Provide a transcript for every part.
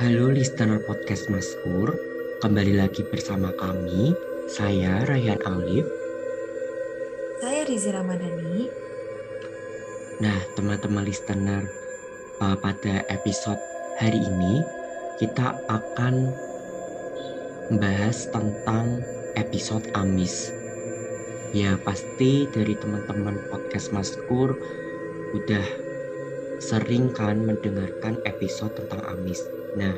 Halo listener podcast Maskur, kembali lagi bersama kami, saya Rayhan Alif. Saya Rizi Ramadhani. Nah, teman-teman listener, uh, pada episode hari ini kita akan membahas tentang episode Amis. Ya, pasti dari teman-teman podcast Maskur udah sering kan mendengarkan episode tentang Amis. Nah,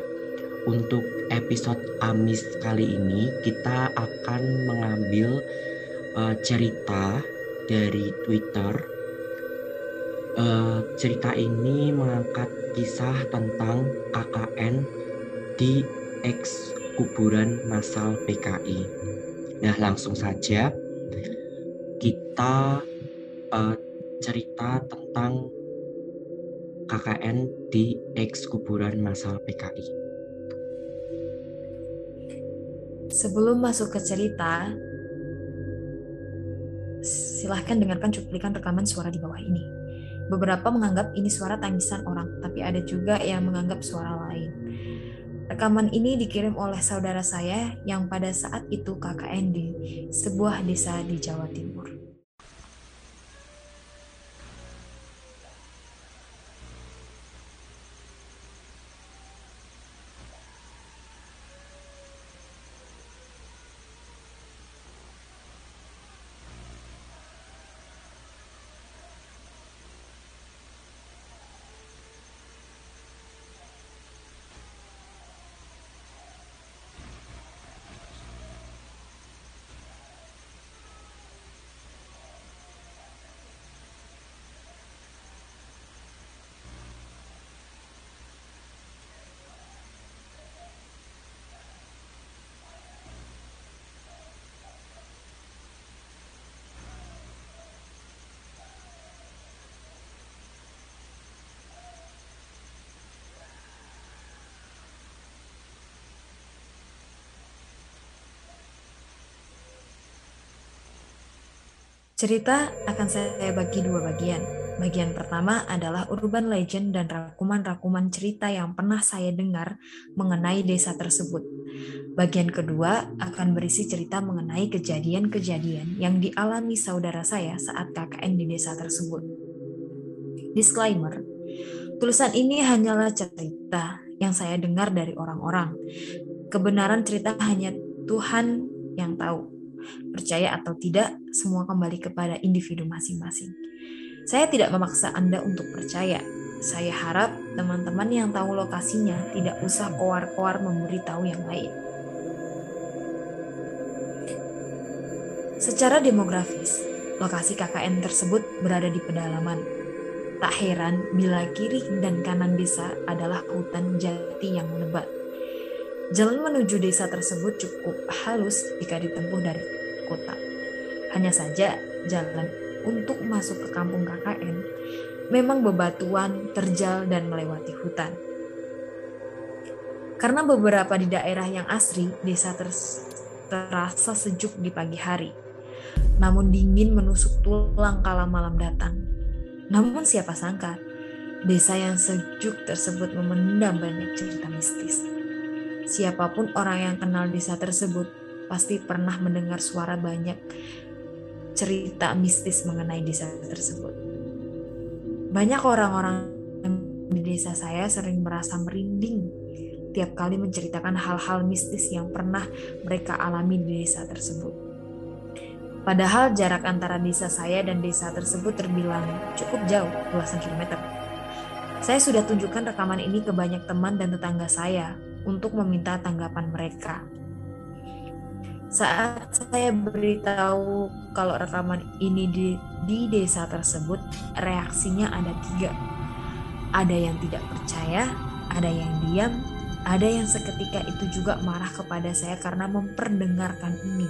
untuk episode Amis kali ini kita akan mengambil uh, cerita dari Twitter. Uh, cerita ini mengangkat kisah tentang KKN di ex kuburan massal PKI. Nah, langsung saja kita uh, cerita tentang KKN di ex kuburan massal PKI. Sebelum masuk ke cerita, silahkan dengarkan cuplikan rekaman suara di bawah ini. Beberapa menganggap ini suara tangisan orang, tapi ada juga yang menganggap suara lain. Rekaman ini dikirim oleh saudara saya yang pada saat itu KKN di sebuah desa di Jawa Timur. Cerita akan saya bagi dua bagian. Bagian pertama adalah urban legend dan rakuman-rakuman cerita yang pernah saya dengar mengenai desa tersebut. Bagian kedua akan berisi cerita mengenai kejadian-kejadian yang dialami saudara saya saat KKN di desa tersebut. Disclaimer, tulisan ini hanyalah cerita yang saya dengar dari orang-orang. Kebenaran cerita hanya Tuhan yang tahu. Percaya atau tidak, semua kembali kepada individu masing-masing. Saya tidak memaksa Anda untuk percaya. Saya harap teman-teman yang tahu lokasinya tidak usah koar-koar memberitahu yang lain. Secara demografis, lokasi KKN tersebut berada di pedalaman. Tak heran bila kiri dan kanan desa adalah hutan jati yang lebat Jalan menuju desa tersebut cukup halus jika ditempuh dari kota. Hanya saja jalan untuk masuk ke kampung KKN memang bebatuan, terjal, dan melewati hutan. Karena beberapa di daerah yang asri, desa terasa sejuk di pagi hari. Namun dingin menusuk tulang kala malam datang. Namun siapa sangka, desa yang sejuk tersebut memendam banyak cerita mistis. Siapa pun orang yang kenal desa tersebut pasti pernah mendengar suara banyak cerita mistis mengenai desa tersebut. Banyak orang-orang di desa saya sering merasa merinding tiap kali menceritakan hal-hal mistis yang pernah mereka alami di desa tersebut. Padahal jarak antara desa saya dan desa tersebut terbilang cukup jauh, belasan kilometer. Saya sudah tunjukkan rekaman ini ke banyak teman dan tetangga saya untuk meminta tanggapan mereka. Saat saya beritahu kalau rekaman ini di, di desa tersebut, reaksinya ada tiga. Ada yang tidak percaya, ada yang diam, ada yang seketika itu juga marah kepada saya karena memperdengarkan ini.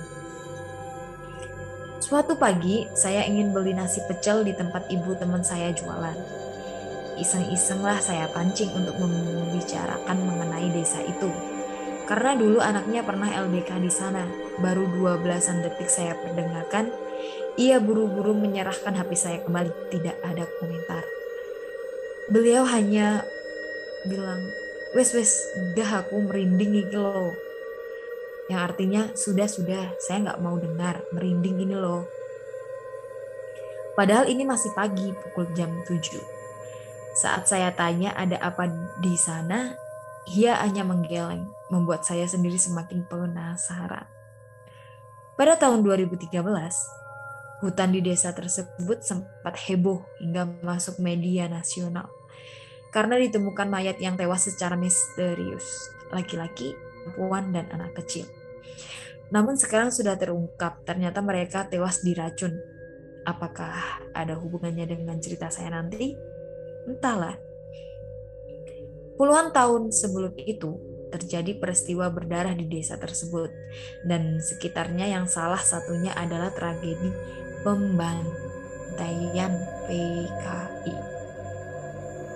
Suatu pagi, saya ingin beli nasi pecel di tempat ibu teman saya jualan. Iseng-isenglah saya pancing untuk membicarakan mengenai desa itu karena dulu anaknya pernah LDK di sana. Baru dua belasan detik saya perdengarkan, ia buru-buru menyerahkan HP saya kembali. Tidak ada komentar. Beliau hanya bilang, wes wes, udah aku merinding iki loh. Yang artinya, sudah-sudah, saya nggak mau dengar, merinding ini loh. Padahal ini masih pagi, pukul jam 7. Saat saya tanya ada apa di sana, ia hanya menggeleng, membuat saya sendiri semakin penasaran. Pada tahun 2013, hutan di desa tersebut sempat heboh hingga masuk media nasional karena ditemukan mayat yang tewas secara misterius, laki-laki, perempuan, dan anak kecil. Namun sekarang sudah terungkap, ternyata mereka tewas diracun. Apakah ada hubungannya dengan cerita saya nanti? Entahlah. Puluhan tahun sebelum itu, terjadi peristiwa berdarah di desa tersebut, dan sekitarnya yang salah satunya adalah tragedi pembantaian PKI.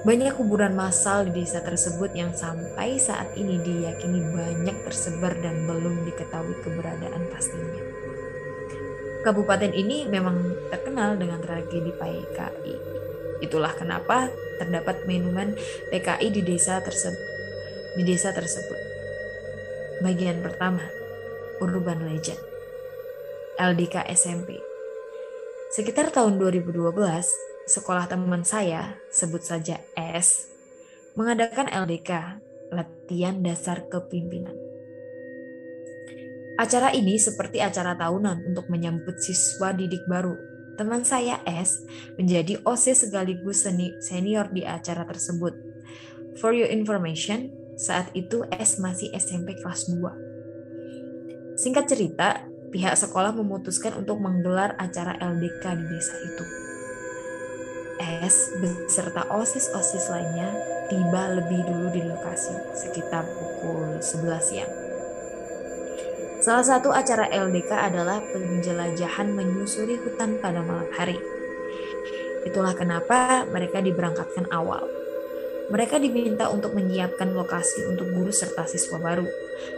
Banyak kuburan massal di desa tersebut yang sampai saat ini diyakini banyak tersebar dan belum diketahui keberadaan pastinya. Kabupaten ini memang terkenal dengan tragedi PKI. Itulah kenapa terdapat minuman PKI di desa tersebut. Di desa tersebut. Bagian pertama, Urban Legend. LDK SMP. Sekitar tahun 2012, sekolah teman saya, sebut saja S, mengadakan LDK, latihan dasar kepimpinan. Acara ini seperti acara tahunan untuk menyambut siswa didik baru Teman saya S menjadi OSIS sekaligus senior di acara tersebut. For your information, saat itu S masih SMP kelas 2. Singkat cerita, pihak sekolah memutuskan untuk menggelar acara LDK di desa itu. S beserta OSIS-OSIS lainnya tiba lebih dulu di lokasi sekitar pukul 11 siang. Salah satu acara LDK adalah penjelajahan menyusuri hutan pada malam hari. Itulah kenapa mereka diberangkatkan awal. Mereka diminta untuk menyiapkan lokasi untuk guru serta siswa baru,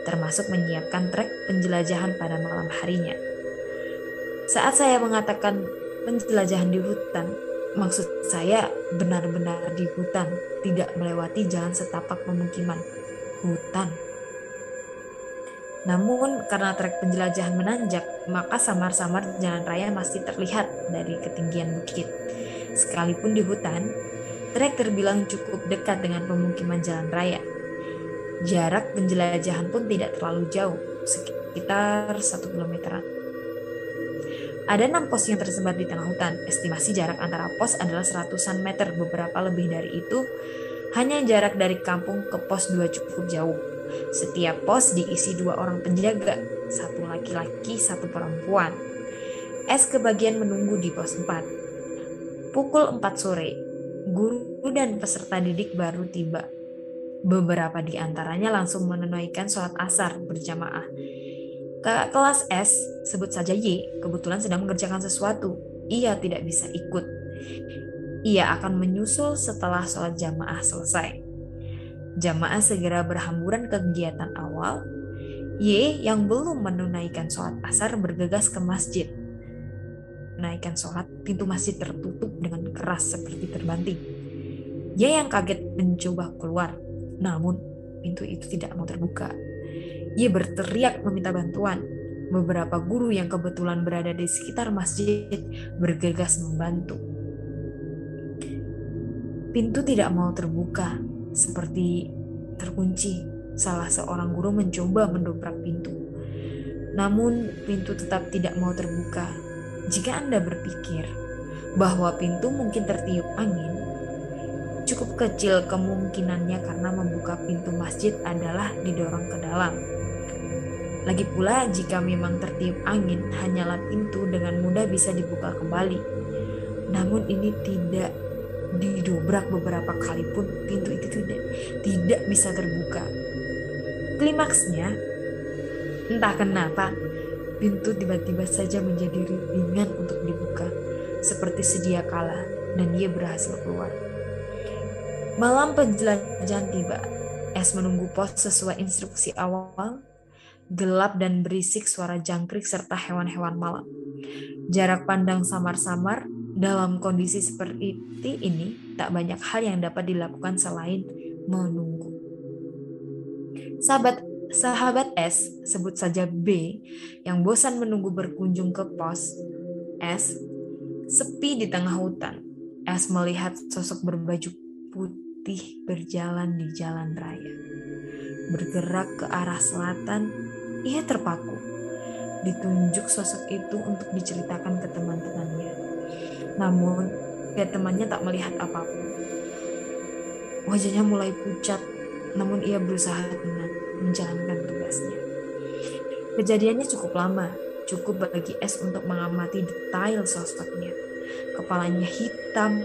termasuk menyiapkan trek penjelajahan pada malam harinya. Saat saya mengatakan penjelajahan di hutan, maksud saya benar-benar di hutan, tidak melewati jalan setapak pemukiman. Hutan namun karena trek penjelajahan menanjak, maka samar-samar jalan raya masih terlihat dari ketinggian bukit. Sekalipun di hutan, trek terbilang cukup dekat dengan pemukiman jalan raya. Jarak penjelajahan pun tidak terlalu jauh, sekitar satu kilometeran. Ada enam pos yang tersebar di tengah hutan. Estimasi jarak antara pos adalah seratusan meter. Beberapa lebih dari itu, hanya jarak dari kampung ke pos dua cukup jauh. Setiap pos diisi dua orang penjaga, satu laki-laki, satu perempuan. S kebagian menunggu di pos 4. Pukul 4 sore, guru dan peserta didik baru tiba. Beberapa di antaranya langsung menunaikan sholat asar berjamaah. Kakak kelas S, sebut saja Y, kebetulan sedang mengerjakan sesuatu. Ia tidak bisa ikut. Ia akan menyusul setelah sholat jamaah selesai. Jamaah segera berhamburan ke kegiatan awal. Y yang belum menunaikan sholat asar bergegas ke masjid. Menunaikan sholat, pintu masjid tertutup dengan keras seperti terbanting. Y yang kaget mencoba keluar, namun pintu itu tidak mau terbuka. Y berteriak meminta bantuan. Beberapa guru yang kebetulan berada di sekitar masjid bergegas membantu. Pintu tidak mau terbuka, seperti terkunci. Salah seorang guru mencoba mendobrak pintu. Namun pintu tetap tidak mau terbuka. Jika Anda berpikir bahwa pintu mungkin tertiup angin, cukup kecil kemungkinannya karena membuka pintu masjid adalah didorong ke dalam. Lagi pula, jika memang tertiup angin, hanyalah pintu dengan mudah bisa dibuka kembali. Namun ini tidak didobrak beberapa kali pun pintu itu tidak tidak bisa terbuka. Klimaksnya, entah kenapa, pintu tiba-tiba saja menjadi ringan untuk dibuka, seperti sedia kala, dan dia berhasil keluar. Malam penjelajahan tiba, Es menunggu pos sesuai instruksi awal, gelap dan berisik suara jangkrik serta hewan-hewan malam. Jarak pandang samar-samar, dalam kondisi seperti ini, tak banyak hal yang dapat dilakukan selain menunggu. Sahabat sahabat S, sebut saja B, yang bosan menunggu berkunjung ke pos S, sepi di tengah hutan. S melihat sosok berbaju putih berjalan di jalan raya. Bergerak ke arah selatan, ia terpaku. Ditunjuk sosok itu untuk diceritakan ke teman-temannya. Namun, pihak temannya tak melihat apa pun. Wajahnya mulai pucat, namun ia berusaha tenang menjalankan tugasnya. Kejadiannya cukup lama, cukup bagi S untuk mengamati detail sosoknya. Kepalanya hitam,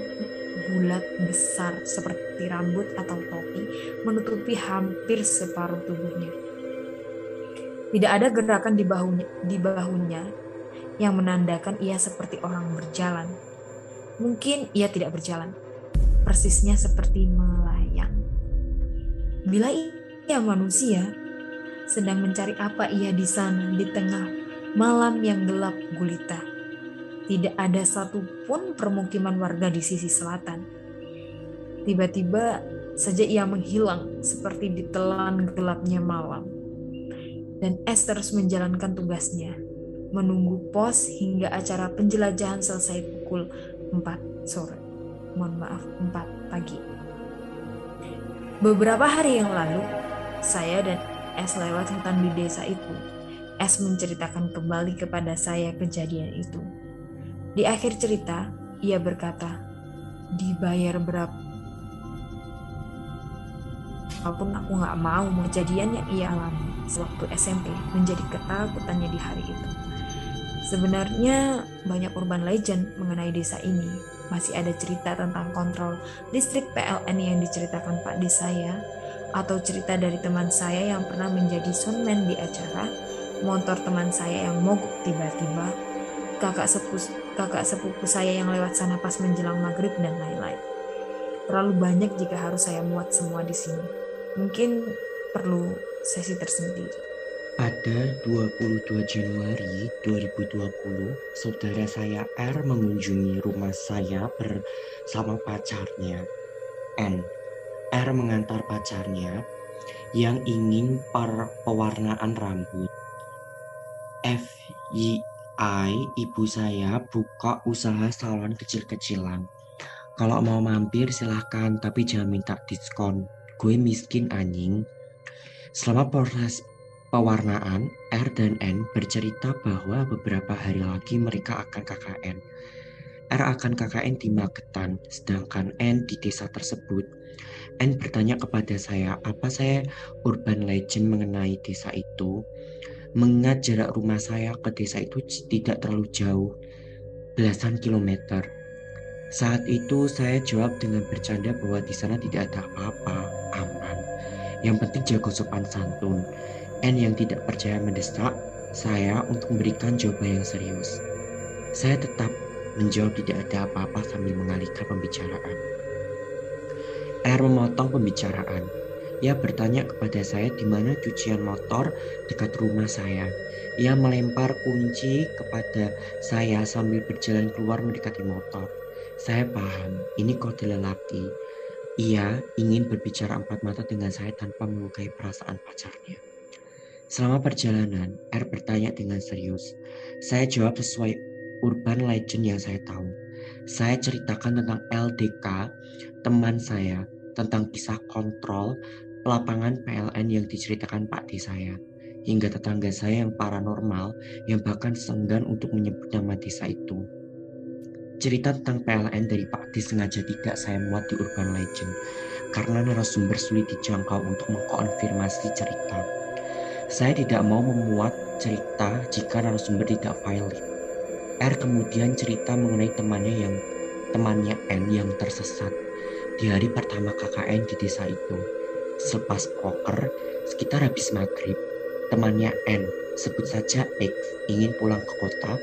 bulat besar seperti rambut atau topi menutupi hampir separuh tubuhnya. Tidak ada gerakan di bahunya, di bahunya yang menandakan ia seperti orang berjalan. Mungkin ia tidak berjalan, persisnya seperti melayang. Bila ia manusia, sedang mencari apa ia di sana di tengah malam yang gelap gulita. Tidak ada satupun permukiman warga di sisi selatan. Tiba-tiba saja ia menghilang seperti ditelan gelapnya malam. Dan Es terus menjalankan tugasnya, menunggu pos hingga acara penjelajahan selesai pukul 4 sore. Mohon maaf, 4 pagi. Beberapa hari yang lalu, saya dan S lewat hutan di desa itu. S menceritakan kembali kepada saya kejadian itu. Di akhir cerita, ia berkata, dibayar berapa walaupun aku nggak mau kejadian yang ia alami sewaktu SMP menjadi ketakutannya di hari itu. Sebenarnya banyak urban legend mengenai desa ini. Masih ada cerita tentang kontrol listrik PLN yang diceritakan Pak di saya, atau cerita dari teman saya yang pernah menjadi soundman di acara, motor teman saya yang mogok tiba-tiba, kakak sepupu, kakak sepupu saya yang lewat sana pas menjelang maghrib dan lain-lain. Terlalu banyak jika harus saya muat semua di sini. Mungkin perlu sesi tersendiri. Pada 22 Januari 2020, saudara saya R mengunjungi rumah saya bersama pacarnya N. R mengantar pacarnya yang ingin per pewarnaan rambut. F. Y. I, ibu saya buka usaha salon kecil-kecilan. Kalau mau mampir silahkan, tapi jangan minta diskon. Gue miskin anjing. Selama proses pewarnaan, R dan N bercerita bahwa beberapa hari lagi mereka akan KKN. R akan KKN di Magetan, sedangkan N di desa tersebut. N bertanya kepada saya, apa saya urban legend mengenai desa itu? Mengingat jarak rumah saya ke desa itu tidak terlalu jauh, belasan kilometer. Saat itu saya jawab dengan bercanda bahwa di sana tidak ada apa-apa, aman. Yang penting jago sopan santun. N yang tidak percaya mendesak saya untuk memberikan jawaban yang serius. Saya tetap menjawab tidak ada apa-apa sambil mengalihkan pembicaraan. R memotong pembicaraan. Ia bertanya kepada saya di mana cucian motor dekat rumah saya. Ia melempar kunci kepada saya sambil berjalan keluar mendekati motor. Saya paham, ini kode lelaki. Ia ingin berbicara empat mata dengan saya tanpa melukai perasaan pacarnya. Selama perjalanan, R bertanya dengan serius. Saya jawab sesuai urban legend yang saya tahu. Saya ceritakan tentang LDK, teman saya, tentang kisah kontrol lapangan PLN yang diceritakan Pak D saya, hingga tetangga saya yang paranormal yang bahkan senggan untuk menyebut nama desa itu. Cerita tentang PLN dari Pak D sengaja tidak saya muat di Urban Legend karena narasumber sulit dijangkau untuk mengkonfirmasi cerita. Saya tidak mau memuat cerita jika narasumber tidak valid. R kemudian cerita mengenai temannya yang temannya N yang tersesat di hari pertama KKN di desa itu. Selepas poker, sekitar habis maghrib, temannya N, sebut saja X, ingin pulang ke kota.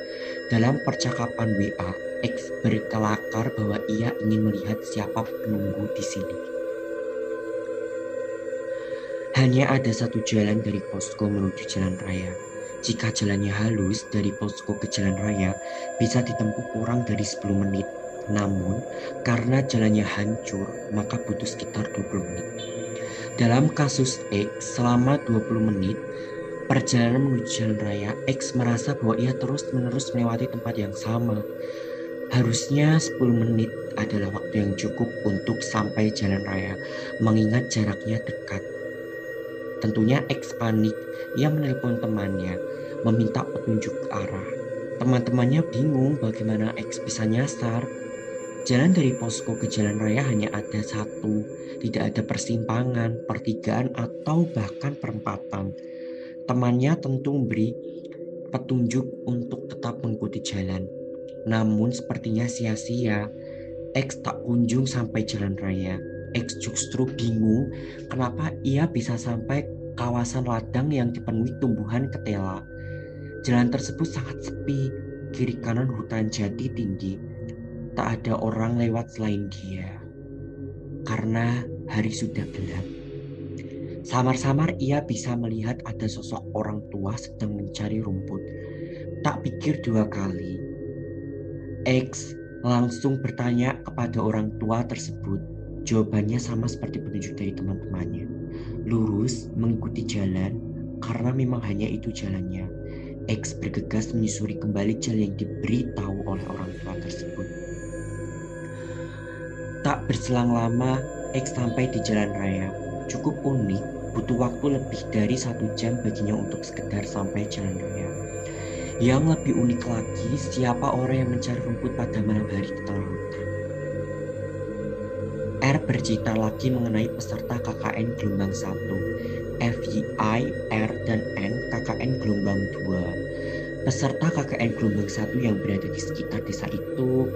Dalam percakapan WA, X berkelakar bahwa ia ingin melihat siapa penunggu di sini. Hanya ada satu jalan dari posko menuju jalan raya. Jika jalannya halus dari posko ke jalan raya, bisa ditempuh kurang dari 10 menit. Namun, karena jalannya hancur, maka butuh sekitar 20 menit. Dalam kasus X, selama 20 menit perjalanan menuju jalan raya, X merasa bahwa ia terus-menerus melewati tempat yang sama. Harusnya 10 menit adalah waktu yang cukup untuk sampai jalan raya, mengingat jaraknya dekat. Tentunya X panik, ia menelpon temannya, meminta petunjuk arah. Teman-temannya bingung bagaimana X bisa nyasar. Jalan dari posko ke jalan raya hanya ada satu, tidak ada persimpangan, pertigaan, atau bahkan perempatan. Temannya tentu memberi petunjuk untuk tetap mengikuti jalan. Namun sepertinya sia-sia. X tak kunjung sampai jalan raya. X justru bingung kenapa ia bisa sampai kawasan ladang yang dipenuhi tumbuhan ketela. Jalan tersebut sangat sepi, kiri kanan hutan jati tinggi tak ada orang lewat selain dia. Karena hari sudah gelap. Samar-samar ia bisa melihat ada sosok orang tua sedang mencari rumput. Tak pikir dua kali. X langsung bertanya kepada orang tua tersebut. Jawabannya sama seperti petunjuk dari teman-temannya. Lurus mengikuti jalan karena memang hanya itu jalannya. X bergegas menyusuri kembali jalan yang diberi tahu oleh orang tua tersebut. Tak berselang lama, X sampai di jalan raya. Cukup unik, butuh waktu lebih dari satu jam baginya untuk sekedar sampai jalan raya. Yang lebih unik lagi, siapa orang yang mencari rumput pada malam hari di tengah hutan. R bercerita lagi mengenai peserta KKN gelombang 1, FYI, R, dan N KKN gelombang 2. Peserta KKN gelombang 1 yang berada di sekitar desa itu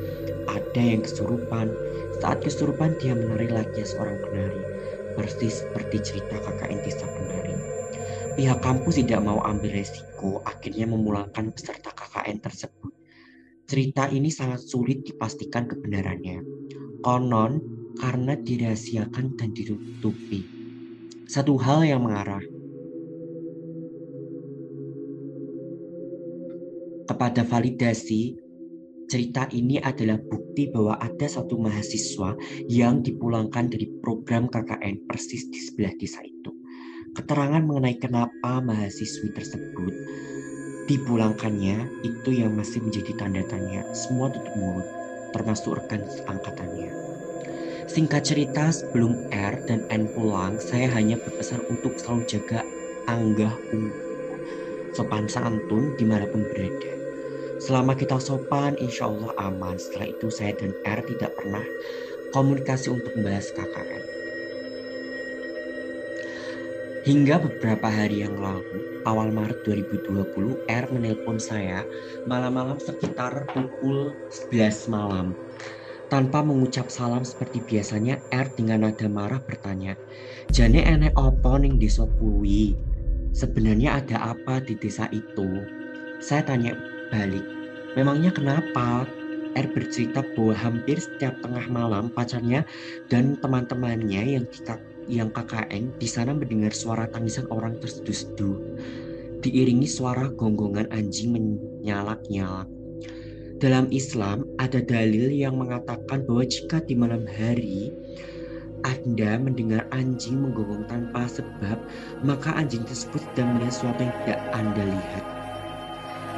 ada yang kesurupan, saat kesurupan dia menari layaknya seorang penari, persis seperti cerita KKN Desa Penari. Pihak kampus tidak mau ambil resiko, akhirnya memulangkan peserta KKN tersebut. Cerita ini sangat sulit dipastikan kebenarannya. Konon karena dirahasiakan dan ditutupi. Satu hal yang mengarah kepada validasi Cerita ini adalah bukti bahwa ada satu mahasiswa yang dipulangkan dari program KKN persis di sebelah desa itu. Keterangan mengenai kenapa mahasiswi tersebut dipulangkannya itu yang masih menjadi tanda tanya. Semua tutup mulut, termasuk rekan angkatannya. Singkat cerita, sebelum R dan N pulang, saya hanya berpesan untuk selalu jaga anggah sopan santun di mana pun berada. Selama kita sopan, insya Allah aman. Setelah itu saya dan R tidak pernah komunikasi untuk membahas KKN. Hingga beberapa hari yang lalu, awal Maret 2020, R menelpon saya malam-malam sekitar pukul 11 malam. Tanpa mengucap salam seperti biasanya, R dengan nada marah bertanya, Jane enek opo ning desa kuwi? Sebenarnya ada apa di desa itu? Saya tanya balik, Memangnya kenapa? R bercerita bahwa hampir setiap tengah malam pacarnya dan teman-temannya yang yang KKN di sana mendengar suara tangisan orang terseduh-seduh diiringi suara gonggongan anjing menyalak-nyalak. Dalam Islam ada dalil yang mengatakan bahwa jika di malam hari anda mendengar anjing menggonggong tanpa sebab, maka anjing tersebut sedang melihat sesuatu yang tidak Anda lihat.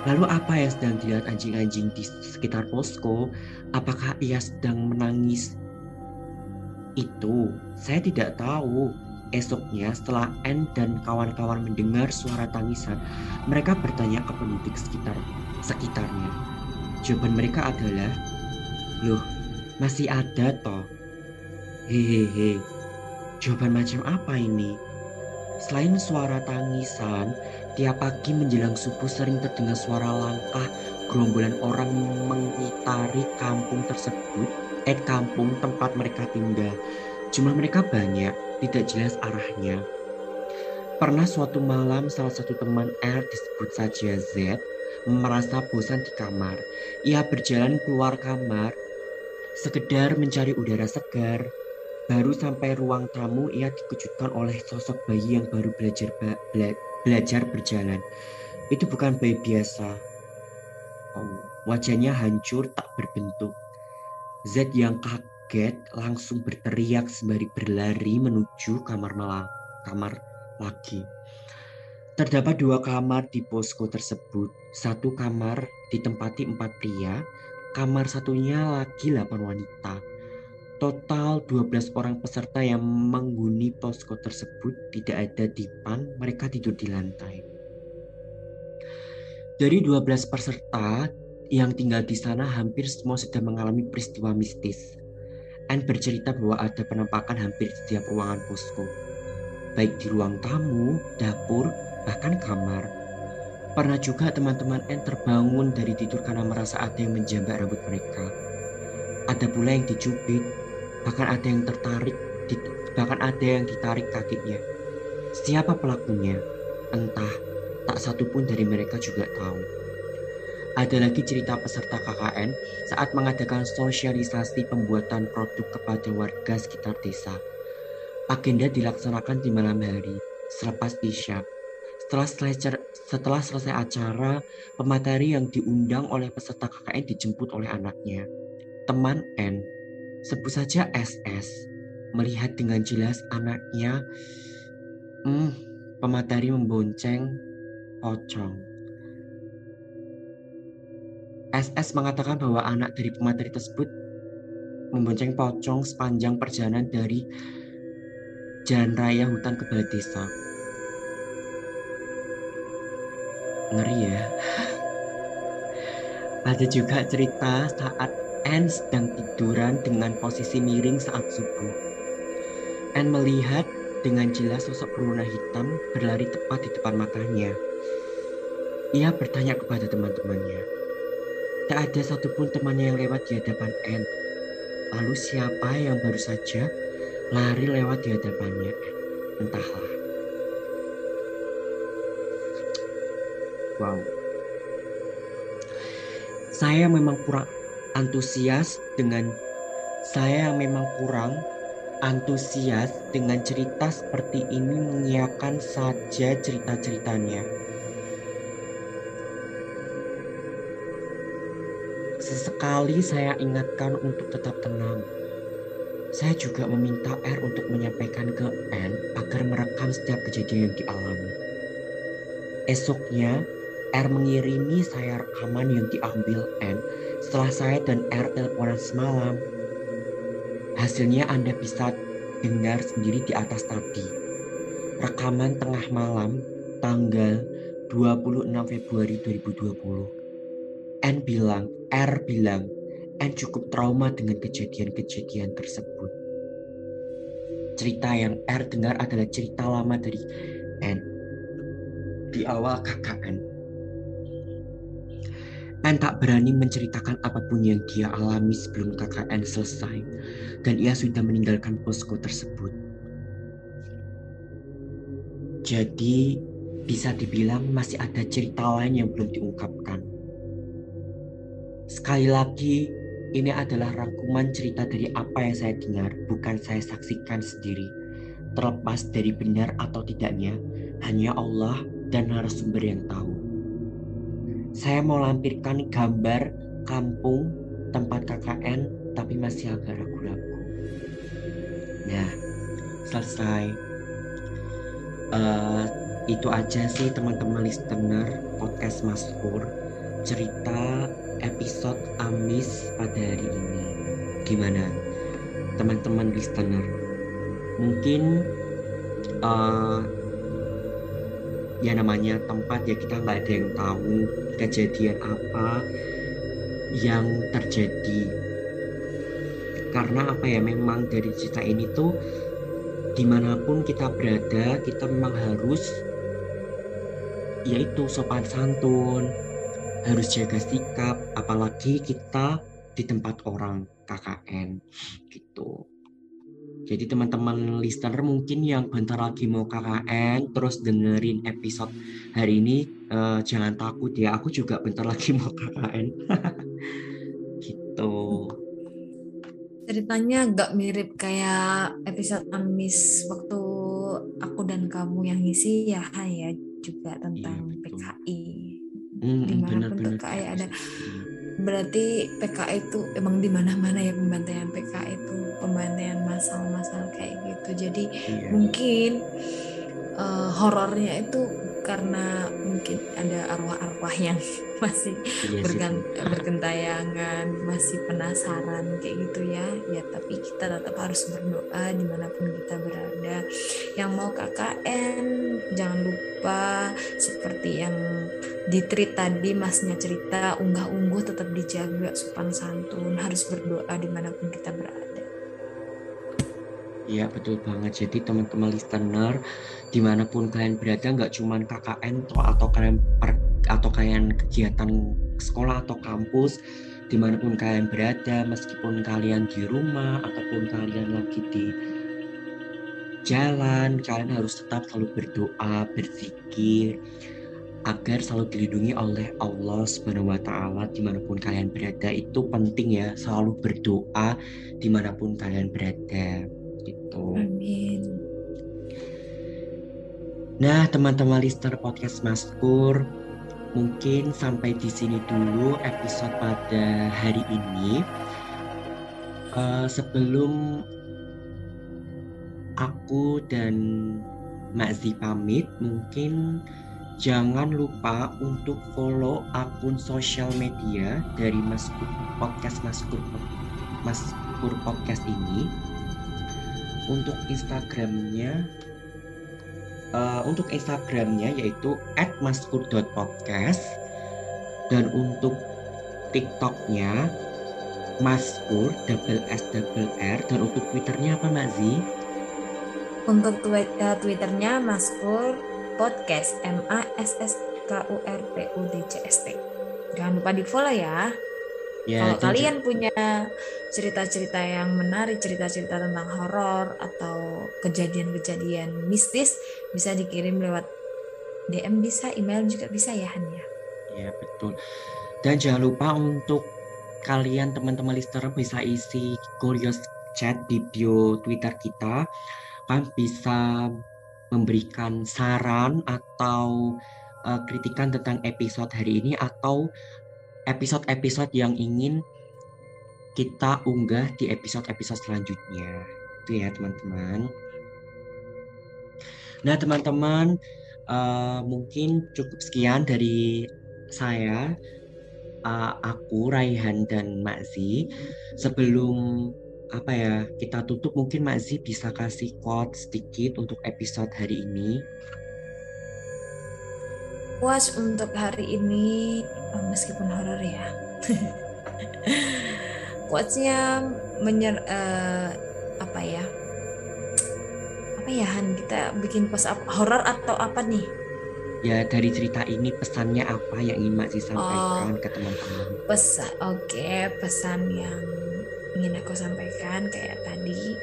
Lalu apa yang sedang dilihat anjing-anjing di sekitar posko? Apakah ia sedang menangis? Itu saya tidak tahu. Esoknya setelah N dan kawan-kawan mendengar suara tangisan, mereka bertanya ke penduduk sekitar sekitarnya. Jawaban mereka adalah, "Loh, masih ada toh." Hehehe, jawaban macam apa ini? Selain suara tangisan, tiap pagi menjelang subuh sering terdengar suara langkah gerombolan orang mengitari kampung tersebut, eh kampung tempat mereka tinggal. Jumlah mereka banyak, tidak jelas arahnya. Pernah suatu malam salah satu teman R disebut saja Z merasa bosan di kamar. Ia berjalan keluar kamar sekedar mencari udara segar. Baru sampai ruang tamu ia dikejutkan oleh sosok bayi yang baru belajar bela, belajar berjalan. Itu bukan bayi biasa. Oh, wajahnya hancur tak berbentuk. Z yang kaget kaget langsung berteriak sembari berlari menuju kamar malam, kamar lagi. Terdapat dua kamar di posko tersebut. Satu kamar ditempati empat pria, kamar satunya lagi delapan wanita. Total 12 orang peserta yang menghuni posko tersebut tidak ada dipan, mereka tidur di lantai. Dari 12 peserta yang tinggal di sana hampir semua sudah mengalami peristiwa mistis. Anne bercerita bahwa ada penampakan hampir di setiap ruangan posko. Baik di ruang tamu, dapur, bahkan kamar. Pernah juga teman-teman Anne terbangun dari tidur karena merasa ada yang menjambak rambut mereka. Ada pula yang dicubit, bahkan ada yang tertarik, bahkan ada yang ditarik kakinya. Siapa pelakunya? Entah, tak satu pun dari mereka juga tahu. Ada lagi cerita peserta KKN saat mengadakan sosialisasi pembuatan produk kepada warga sekitar desa. Agenda dilaksanakan di malam hari, selepas isya. Setelah setelah selesai acara, pemateri yang diundang oleh peserta KKN dijemput oleh anaknya. Teman N, sebut saja SS, melihat dengan jelas anaknya, hmm, pemateri membonceng pocong. SS mengatakan bahwa anak dari pemateri tersebut membonceng pocong sepanjang perjalanan dari jalan raya hutan ke balai desa. Ngeri ya. Ada juga cerita saat Anne sedang tiduran dengan posisi miring saat subuh. Anne melihat dengan jelas sosok berwarna hitam berlari tepat di depan matanya. Ia bertanya kepada teman-temannya, Tak ada satupun temannya yang lewat di hadapan N. Lalu siapa yang baru saja lari lewat di hadapannya Entahlah. Wow. Saya memang kurang antusias dengan saya memang kurang antusias dengan cerita seperti ini menyiapkan saja cerita-ceritanya. Sesekali saya ingatkan untuk tetap tenang. Saya juga meminta R untuk menyampaikan ke N agar merekam setiap kejadian yang dialami. Esoknya, R mengirimi saya rekaman yang diambil N setelah saya dan R teleponan semalam. Hasilnya Anda bisa dengar sendiri di atas tadi. Rekaman tengah malam tanggal 26 Februari 2020. N bilang, R bilang, N cukup trauma dengan kejadian-kejadian tersebut. Cerita yang R dengar adalah cerita lama dari N. Di awal KKN. N tak berani menceritakan apa pun yang dia alami sebelum KKN selesai. Dan ia sudah meninggalkan posko tersebut. Jadi bisa dibilang masih ada cerita lain yang belum diungkapkan. Sekali lagi, ini adalah rangkuman cerita dari apa yang saya dengar, bukan saya saksikan sendiri. Terlepas dari benar atau tidaknya, hanya Allah dan narasumber yang tahu. Saya mau lampirkan gambar kampung tempat KKN tapi masih agak ragu-ragu. Nah, selesai. Uh, itu aja sih teman-teman listener podcast Mas Pur cerita episode Amis pada hari ini. Gimana teman-teman listener? Mungkin uh, ya namanya tempat ya kita nggak ada yang tahu kejadian apa yang terjadi. Karena apa ya memang dari cerita ini tuh di mana pun kita berada kita memang harus yaitu sopan santun harus jaga sikap apalagi kita di tempat orang KKN gitu jadi teman-teman listener mungkin yang bentar lagi mau KKN terus dengerin episode hari ini uh, jangan takut ya aku juga bentar lagi mau KKN gitu. Ceritanya agak mirip kayak episode Amis waktu aku dan kamu yang ngisi ya ya juga tentang iya, PKI hmm, di mana pun benar, PKI benar. ada berarti PKI itu emang di mana-mana ya pembantaian PKI itu pembantaian masal-masal kayak gitu. Jadi iya. mungkin uh, horornya itu karena mungkin ada arwah-arwah yang masih iya bergan bergentayangan masih penasaran kayak gitu ya. Ya tapi kita tetap harus berdoa di mana pun kita berada. Yang mau KKN jangan lupa seperti yang di tweet tadi masnya cerita unggah-ungguh tetap dijaga sopan santun harus berdoa di mana pun kita berada Iya betul banget. Jadi teman-teman listener di mana pun kalian berada, nggak cuma KKN atau atau kalian per, atau kalian kegiatan sekolah atau kampus, di mana pun kalian berada, meskipun kalian di rumah ataupun kalian lagi di jalan, kalian harus tetap selalu berdoa, berzikir agar selalu dilindungi oleh Allah Subhanahu wa taala di mana pun kalian berada itu penting ya selalu berdoa di mana pun kalian berada gitu. Amin. Nah, teman-teman listener podcast Maskur, mungkin sampai di sini dulu episode pada hari ini. Uh, sebelum aku dan Mak pamit, mungkin jangan lupa untuk follow akun sosial media dari Maskur Podcast Maskur Maskur Podcast ini. Untuk Instagramnya uh, untuk Instagramnya yaitu @maskur.podcast dan untuk TikToknya Maskur double S double R. Dan untuk Twitternya apa Mbak Zi? Untuk uh, Twitternya Maskur Podcast M A S S K U R P U D C S T. Jangan lupa di follow ya. Ya, Kalau kalian punya cerita-cerita yang menarik, cerita-cerita tentang horor atau kejadian-kejadian mistis, bisa dikirim lewat DM bisa, email juga bisa ya Han ya. Iya betul. Dan jangan lupa untuk kalian teman-teman listener bisa isi curious chat di bio Twitter kita. Kan bisa memberikan saran atau uh, kritikan tentang episode hari ini atau episode-episode yang ingin kita unggah di episode-episode selanjutnya. Itu ya teman-teman. Nah teman-teman uh, mungkin cukup sekian dari saya, uh, aku Raihan dan Makzi. Sebelum apa ya kita tutup. Mungkin Makzi bisa kasih quote sedikit untuk episode hari ini. Puas untuk hari ini oh, meskipun horor ya. Quotesnya menyer uh, apa ya? Apa ya Han? Kita bikin post apa horor atau apa nih? Ya dari cerita ini pesannya apa yang ingin Mak sampaikan oh, ke teman-teman? Pesan oke okay, pesan yang ingin aku sampaikan kayak tadi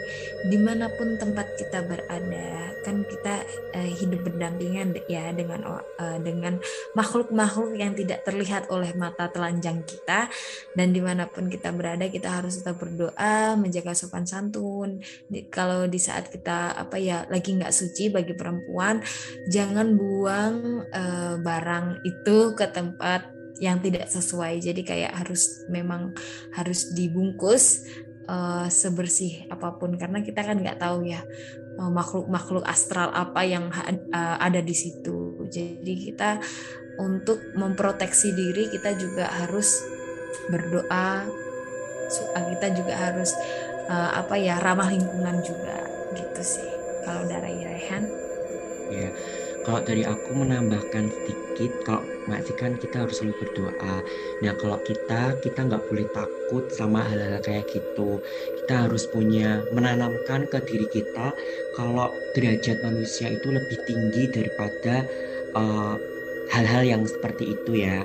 di mana pun tempat kita berada kan kita uh, hidup berdampingan ya dengan uh, dengan makhluk-makhluk yang tidak terlihat oleh mata telanjang kita. Dan di mana pun kita berada kita harus tetap berdoa menjaga sopan santun. Di, kalau di saat kita apa ya lagi nggak suci bagi perempuan jangan buang uh, barang itu ke tempat yang tidak sesuai. Jadi kayak harus memang harus dibungkus uh, sebersih apa pun. Karena kita kan nggak tahu ya uh, makhluk-makhluk astral apa yang uh, ada di situ. Jadi kita untuk memproteksi diri kita juga harus berdoa. Kita juga harus uh, apa ya ramah lingkungan juga. Gitu sih kalau dari Rehan ya kalau dari aku menambahkan sedikit, kalau masih kan kita harus selalu berdoa. Nah kalau kita, kita nggak boleh takut sama hal-hal kayak gitu. Kita harus punya menanamkan ke diri kita kalau derajat manusia itu lebih tinggi daripada eh, hal-hal yang seperti itu ya.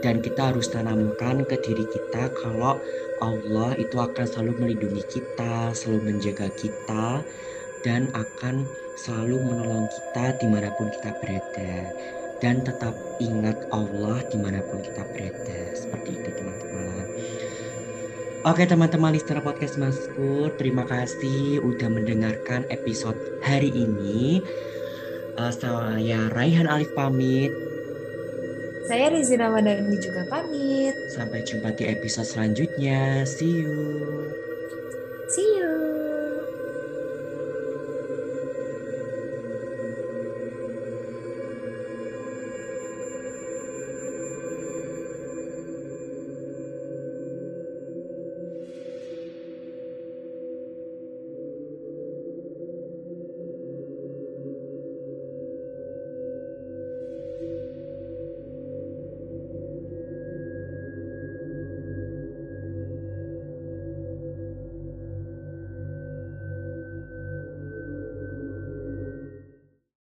Dan kita harus tanamkan ke diri kita kalau Allah itu akan selalu melindungi kita, selalu menjaga kita, dan akan selalu menolong kita di mana pun kita berada. Dan tetap ingat Allah di mana pun kita berada. Seperti itu teman-teman. Oke teman-teman listener podcast Maskur Terima kasih udah mendengarkan episode hari ini. Uh, Saya Raihan Alif pamit. Saya Rizina Madani juga pamit. Sampai jumpa di episode selanjutnya. See you